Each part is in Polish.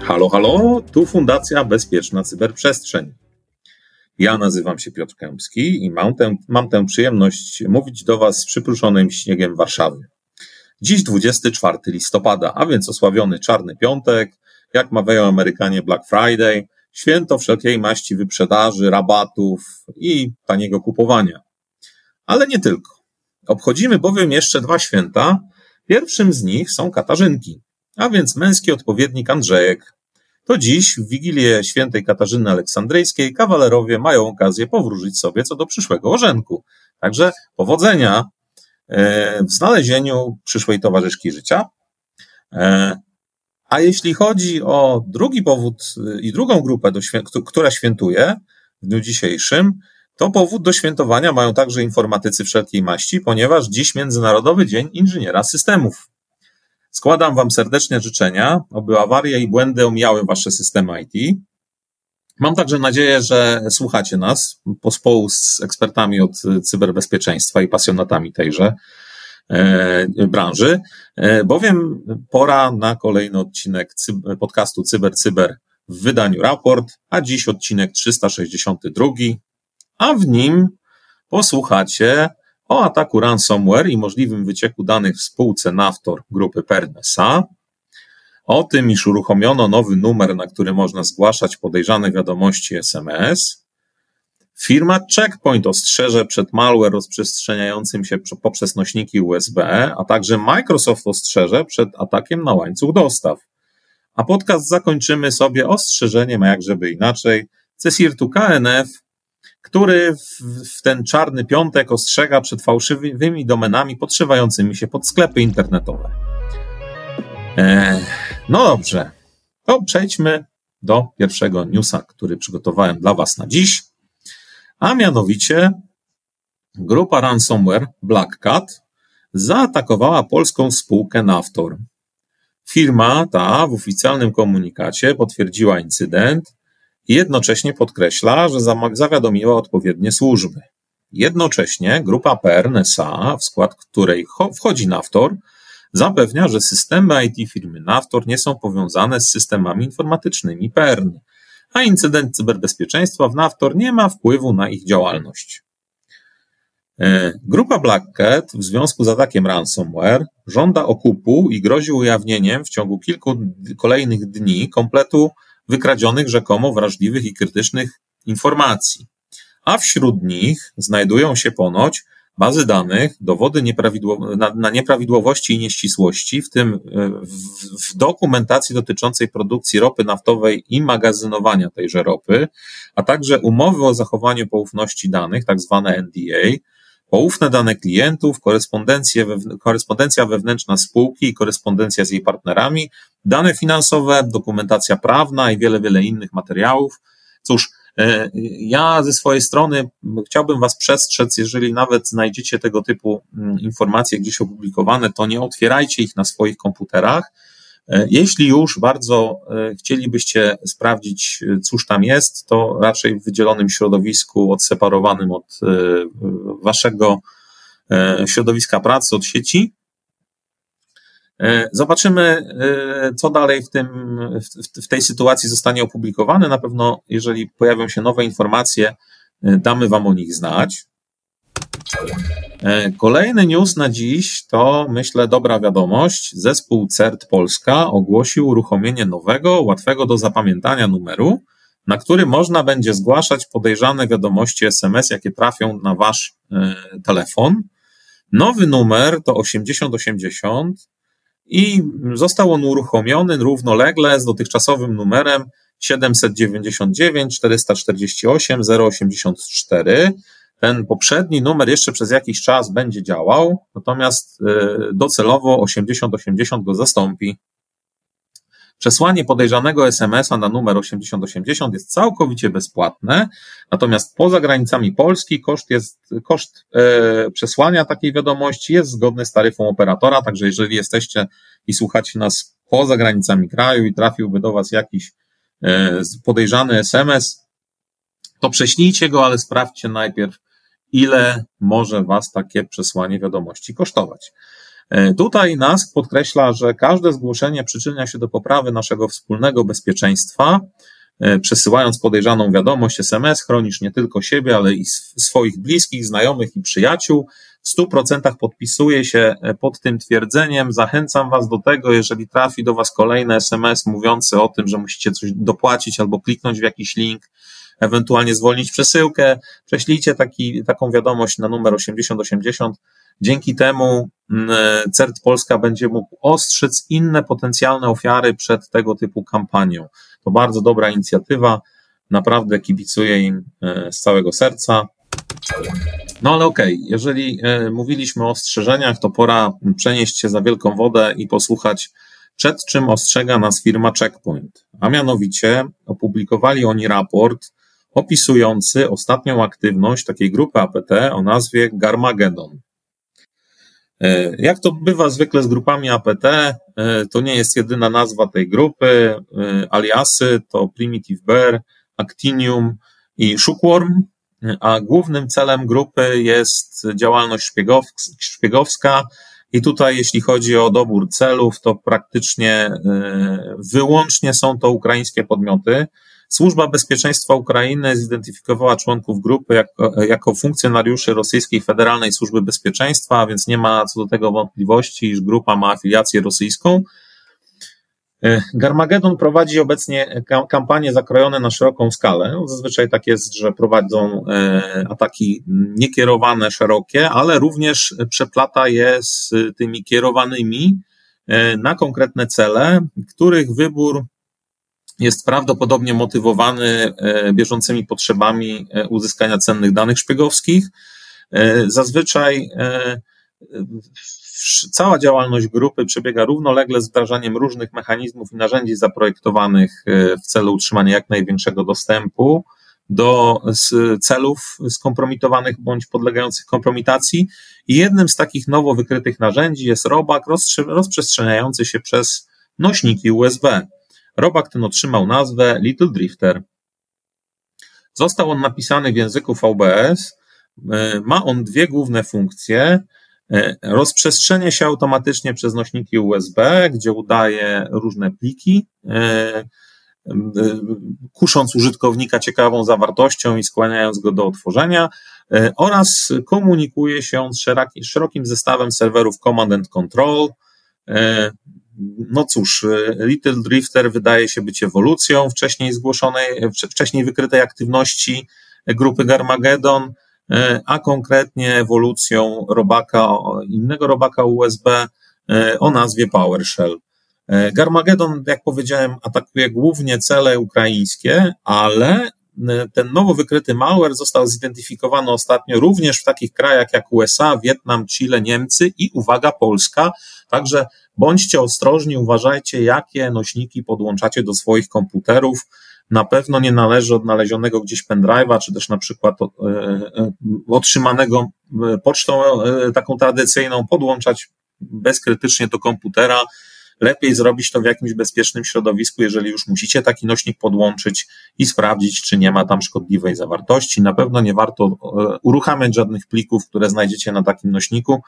Halo, halo, tu Fundacja Bezpieczna Cyberprzestrzeń. Ja nazywam się Piotr Kępski i mam tę, mam tę przyjemność mówić do Was z przypruszonym śniegiem Warszawy. Dziś 24 listopada, a więc osławiony Czarny Piątek, jak mawiają Amerykanie Black Friday, święto wszelkiej maści wyprzedaży, rabatów i taniego kupowania. Ale nie tylko. Obchodzimy bowiem jeszcze dwa święta. Pierwszym z nich są Katarzynki, a więc męski odpowiednik Andrzejek. To dziś, w Wigilię świętej Katarzyny Aleksandryjskiej, kawalerowie mają okazję powróżyć sobie co do przyszłego orzenku. Także powodzenia e, w znalezieniu przyszłej towarzyszki życia. A jeśli chodzi o drugi powód y, i drugą grupę, która świętuje w dniu dzisiejszym, to powód do świętowania mają także informatycy wszelkiej maści, ponieważ dziś Międzynarodowy Dzień Inżyniera Systemów. Składam Wam serdecznie życzenia, aby awarie i błędy omijały Wasze systemy IT. Mam także nadzieję, że słuchacie nas pospołu z ekspertami od cyberbezpieczeństwa i pasjonatami tejże branży, e, bowiem pora na kolejny odcinek podcastu Cyber Cyber w wydaniu raport, a dziś odcinek 362, a w nim posłuchacie o ataku ransomware i możliwym wycieku danych w spółce Naftor grupy Pernesa, o tym, iż uruchomiono nowy numer, na który można zgłaszać podejrzane wiadomości SMS. Firma Checkpoint ostrzeże przed malware rozprzestrzeniającym się poprzez nośniki USB, a także Microsoft ostrzeże przed atakiem na łańcuch dostaw. A podcast zakończymy sobie ostrzeżeniem, a jak żeby inaczej, CSIRT-u KNF który w, w ten czarny piątek ostrzega przed fałszywymi domenami podszywającymi się pod sklepy internetowe. E, no dobrze, to przejdźmy do pierwszego newsa, który przygotowałem dla Was na dziś, a mianowicie grupa ransomware Black Cat zaatakowała polską spółkę Naftor. Firma ta w oficjalnym komunikacie potwierdziła incydent i jednocześnie podkreśla, że zawiadomiła odpowiednie służby. Jednocześnie grupa PERN SA, w skład której wchodzi Naftor, zapewnia, że systemy IT firmy Naftor nie są powiązane z systemami informatycznymi PERN, a incydent cyberbezpieczeństwa w Naftor nie ma wpływu na ich działalność. E, grupa Black Cat w związku z atakiem ransomware żąda okupu i grozi ujawnieniem w ciągu kilku kolejnych dni kompletu wykradzionych rzekomo wrażliwych i krytycznych informacji. A wśród nich znajdują się ponoć bazy danych, dowody nieprawidłow na, na, nieprawidłowości i nieścisłości, w tym e, w, w, dokumentacji dotyczącej produkcji ropy naftowej i magazynowania tejże ropy, a także umowy o zachowaniu poufności danych, tak zwane NDA, poufne dane klientów, korespondencja wewnętrzna spółki i korespondencja z jej partnerami, dane finansowe, dokumentacja prawna i wiele, wiele innych materiałów. Cóż, ja ze swojej strony chciałbym Was przestrzec, jeżeli nawet znajdziecie tego typu mm, informacje gdzieś opublikowane, to nie otwierajcie ich na swoich komputerach. E, jeśli już bardzo e, chcielibyście sprawdzić, cóż tam jest, to raczej w wydzielonym środowisku, odseparowanym od Waszego środowiska pracy, od sieci. E, zobaczymy, e, co dalej w, tym, w tej sytuacji zostanie opublikowane. Na pewno, jeżeli pojawią się nowe informacje, e, damy Wam o nich znać. Kolejny news na dziś to, myślę, dobra wiadomość. Zespół CERT Polska ogłosił uruchomienie nowego, łatwego do zapamiętania numeru, na który można będzie zgłaszać podejrzane wiadomości SMS, jakie trafią na Wasz telefon. Nowy numer to 8080 i został on uruchomiony równolegle z dotychczasowym numerem 799 448 084. Ten poprzedni numer jeszcze przez jakiś czas będzie działał, natomiast e, docelowo 8080 go zastąpi. Przesłanie podejrzanego SMS-a na numer 8080 jest całkowicie bezpłatne, natomiast poza granicami Polski koszt, jest, koszt e, przesłania takiej wiadomości jest zgodny z taryfą operatora, także jeżeli jesteście i słuchacie nas poza granicami kraju i trafiłby do Was jakiś e, podejrzany SMS, to prześlijcie go, ale sprawdźcie najpierw, ile może Was takie przesłanie wiadomości kosztować. E, tutaj NASK podkreśla, że każde zgłoszenie przyczynia się do poprawy naszego wspólnego bezpieczeństwa. E, przesyłając podejrzaną wiadomość SMS, chronisz nie tylko siebie, ale i swoich bliskich, znajomych i przyjaciół. W 100% podpisuję się e, pod tym twierdzeniem. Zachęcam Was do tego, jeżeli trafi do Was kolejny SMS mówiący o tym, że musicie coś dopłacić albo kliknąć w jakiś link, ewentualnie zwolnić przesyłkę, prześlijcie taki, taką wiadomość na numer 8080. Dzięki temu mm, CERT Polska będzie mógł ostrzec inne potencjalne ofiary przed tego typu kampanią. To bardzo dobra inicjatywa. Naprawdę kibicuję im e, z całego serca. No ale okej, okay, jeżeli e, mówiliśmy o ostrzeżeniach, to pora przenieść się za wielką wodę i posłuchać, przed czym ostrzega nas firma Checkpoint. A mianowicie opublikowali oni raport opisujący ostatnią aktywność takiej grupy APT o nazwie Garmagedon. E, jak to bywa zwykle z grupami APT, e, to nie jest jedyna nazwa tej grupy. E, aliasy to Primitive Bear, Actinium i Shookworm, a głównym celem grupy jest działalność szpiegowska. I tutaj, jeśli chodzi o dobór celów, to praktycznie wyłącznie są to ukraińskie podmioty. Służba Bezpieczeństwa Ukrainy zidentyfikowała członków grupy jako, jako funkcjonariuszy Rosyjskiej Federalnej Służby Bezpieczeństwa, więc nie ma co do tego wątpliwości, iż grupa ma afiliację rosyjską. E, Garmagedon prowadzi obecnie kampanie zakrojone na szeroką skalę. Zazwyczaj tak jest, że prowadzą e, ataki niekierowane, szerokie, ale również przeplata je z tymi kierowanymi e, na konkretne cele, których wybór jest prawdopodobnie motywowany e, bieżącymi potrzebami e, uzyskania cennych danych szpiegowskich. E, zazwyczaj cała działalność grupy przebiega równolegle z wdrażaniem różnych mechanizmów i narzędzi zaprojektowanych w celu utrzymania jak największego dostępu do celów skompromitowanych bądź podlegających kompromitacji. I jednym z takich nowo wykrytych narzędzi jest robak rozprzestrzeniający się przez nośniki USB. Robak ten otrzymał nazwę Little Drifter. Został on napisany w języku VBS. Ma on dwie główne funkcje. Rozprzestrzenia się automatycznie przez nośniki USB, gdzie udaje różne pliki, kusząc użytkownika ciekawą zawartością i skłaniając go do otworzenia, oraz komunikuje się z szerokim zestawem serwerów Command and Control, no cóż, y, Little Drifter wydaje się być ewolucją wcześniej zgłoszonej, wcześniej wykrytej aktywności grupy Garmagedon, y, a konkretnie ewolucją robaka, innego robaka USB o nazwie PowerShell. Garmagedon, jak powiedziałem, atakuje głównie cele ukraińskie, ale ten nowo wykryty malware został zidentyfikowany ostatnio również w takich krajach jak USA, Wietnam, Chile, Niemcy i uwaga, Polska. Także bądźcie ostrożni, uważajcie, jakie nośniki podłączacie do swoich komputerów. Na pewno nie należy odnalezionego gdzieś pendrive'a, czy też na przykład e, e, otrzymanego e, pocztą taką tradycyjną podłączać bezkrytycznie do komputera lepiej zrobić to w jakimś bezpiecznym środowisku, jeżeli już musicie taki nośnik podłączyć i sprawdzić, czy nie ma tam szkodliwej zawartości. Na pewno nie warto e, uruchamiać żadnych plików, które znajdziecie na takim nośniku.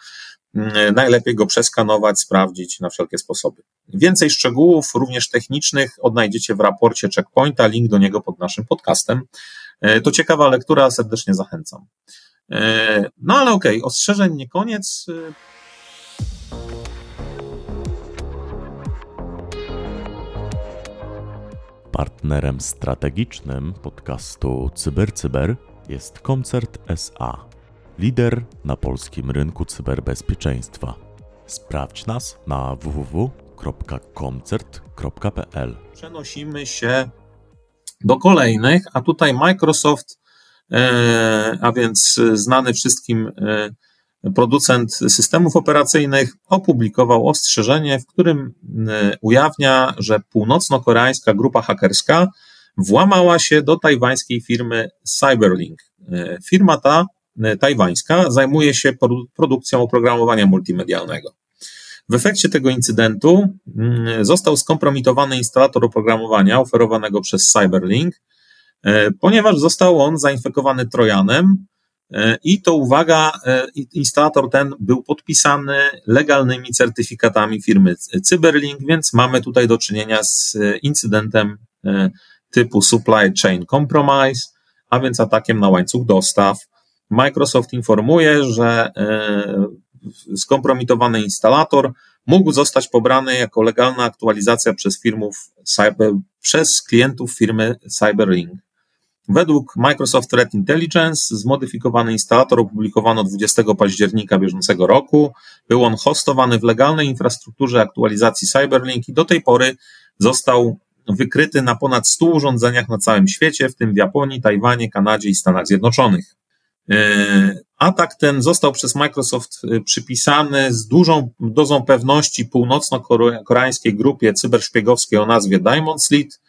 Mm, najlepiej go przeskanować, sprawdzić na wszelkie sposoby. Więcej szczegółów, również technicznych, odnajdziecie w raporcie Checkpointa, link do niego pod naszym podcastem. E, to ciekawa lektura, serdecznie zachęcam. E, no ale okej, okay, ostrzeżeń nie koniec. Partnerem strategicznym podcastu CyberCyber jest Koncert SA, lider na polskim rynku cyberbezpieczeństwa. Sprawdź nas na www.koncert.pl. Przenosimy się do kolejnych, a tutaj Microsoft, e, a więc znany wszystkim e, producent systemów operacyjnych opublikował ostrzeżenie, w którym e, ujawnia, że północno-koreańska grupa hakerska włamała się do tajwańskiej firmy Cyberlink. E, firma ta, e, tajwańska, zajmuje się produkcją oprogramowania multimedialnego. W efekcie tego incydentu mm, został skompromitowany instalator oprogramowania oferowanego przez Cyberlink, ponieważ został on zainfekowany trojanem i to uwaga, instalator ten był podpisany legalnymi certyfikatami firmy Cyberlink, więc mamy tutaj do czynienia z incydentem typu supply chain compromise, a więc atakiem na łańcuch dostaw. Microsoft informuje, że skompromitowany instalator mógł zostać pobrany jako legalna aktualizacja przez firmów cyber, przez klientów firmy CyberLink. Według Microsoft Threat Intelligence zmodyfikowany instalator opublikowano 20 października bieżącego roku. Był on hostowany w legalnej infrastrukturze aktualizacji CyberLink i do tej pory został wykryty na ponad 100 urządzeniach na całym świecie, w tym w Japonii, Tajwanie, Kanadzie i Stanach Zjednoczonych. E, atak ten został przez Microsoft e, przypisany z dużą dozą pewności północno-koreańskiej grupie cyberszpiegowskiej o nazwie Diamond Slit,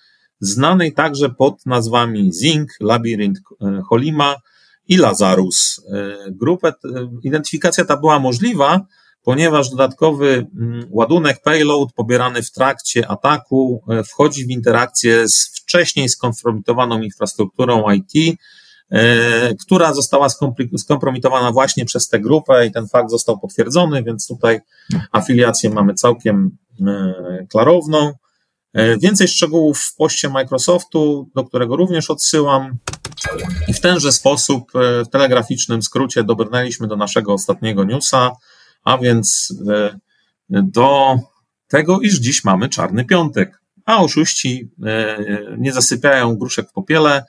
znanej także pod nazwami Zing, Labyrinth e, Holima i Lazarus. Grupę, identyfikacja ta była możliwa, ponieważ dodatkowy mm, ładunek payload pobierany w trakcie ataku wchodzi w interakcję z wcześniej skonfrontowaną infrastrukturą IT, E, która została skompromitowana właśnie przez tę grupę i ten fakt został potwierdzony, więc tutaj afiliację mamy całkiem e, klarowną. E, więcej szczegółów w poście Microsoftu, do którego również odsyłam. I w tenże sposób, w telegraficznym skrócie, dobrnęliśmy do naszego ostatniego newsa, a więc do tego, iż dziś mamy czarny piątek, a oszuści nie zasypiają gruszek w popiele,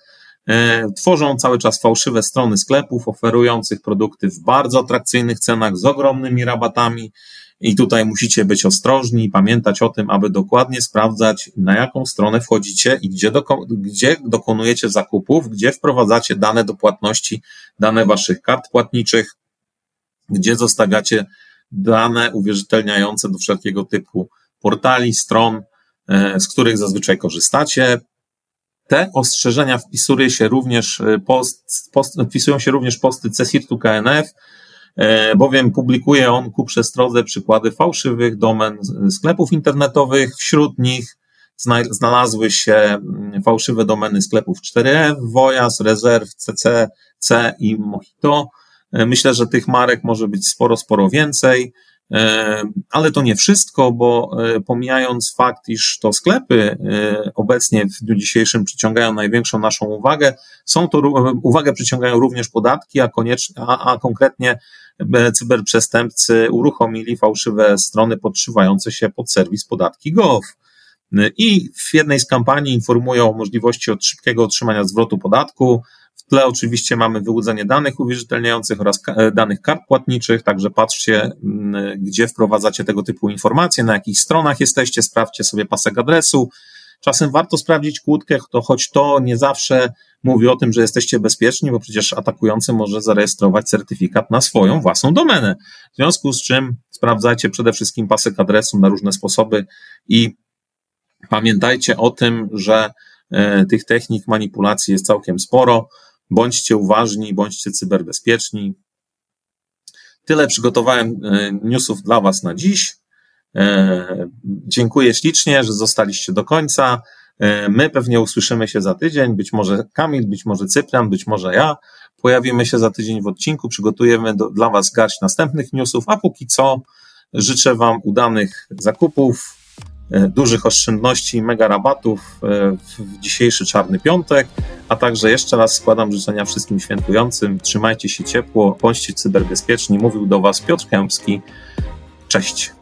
E, tworzą cały czas fałszywe strony sklepów oferujących produkty w bardzo atrakcyjnych cenach z ogromnymi rabatami. I tutaj musicie być ostrożni i pamiętać o tym, aby dokładnie sprawdzać, na jaką stronę wchodzicie i gdzie, doko gdzie dokonujecie zakupów, gdzie wprowadzacie dane do płatności, dane waszych kart płatniczych, gdzie zostawiacie dane uwierzytelniające do wszelkiego typu portali, stron, e, z których zazwyczaj korzystacie. Te ostrzeżenia wpisuje się również e, post, post, wpisują się również posty CSIRT-u KNF, e, bowiem publikuje on ku przestrodze przykłady fałszywych domen sklepów internetowych. Wśród nich znalazły się mm, fałszywe domeny sklepów 4F, Vojas, Reserve, CC, C i Mojito. E, myślę, że tych marek może być sporo, sporo więcej. E, ale to nie wszystko, bo e, pomijając fakt, iż to sklepy e, obecnie w dniu dzisiejszym przyciągają największą naszą uwagę, są to uwagę przyciągają również podatki, a, koniecznie, a, a konkretnie cyberprzestępcy uruchomili fałszywe strony podszywające się pod serwis podatki.gov. I w jednej z kampanii informują o możliwości od szybkiego otrzymania zwrotu podatku, tle oczywiście mamy wyłudzenie danych uwierzytelniających oraz e, danych kart płatniczych, także patrzcie, mm, gdzie wprowadzacie tego typu informacje, na jakich stronach jesteście, sprawdźcie sobie pasek adresu. Czasem warto sprawdzić kłódkę, to choć to nie zawsze mówi o tym, że jesteście bezpieczni, bo przecież atakujący może zarejestrować certyfikat na swoją własną domenę. W związku z czym sprawdzajcie przede wszystkim pasek adresu na różne sposoby i pamiętajcie o tym, że e, tych technik manipulacji jest całkiem sporo. Bądźcie uważni, bądźcie cyberbezpieczni. Tyle przygotowałem e, newsów dla Was na dziś. E, dziękuję ślicznie, że zostaliście do końca. E, my pewnie usłyszymy się za tydzień, być może Kamil, być może Cyprian, być może ja. Pojawimy się za tydzień w odcinku, przygotujemy do, dla Was garść następnych newsów, a póki co życzę Wam udanych zakupów, dużych oszczędności, mega rabatów e, w dzisiejszy czarny piątek, a także jeszcze raz składam życzenia wszystkim świętującym. Trzymajcie się ciepło, bądźcie cyberbezpieczni. Mówił do Was Piotr Kępski. Cześć.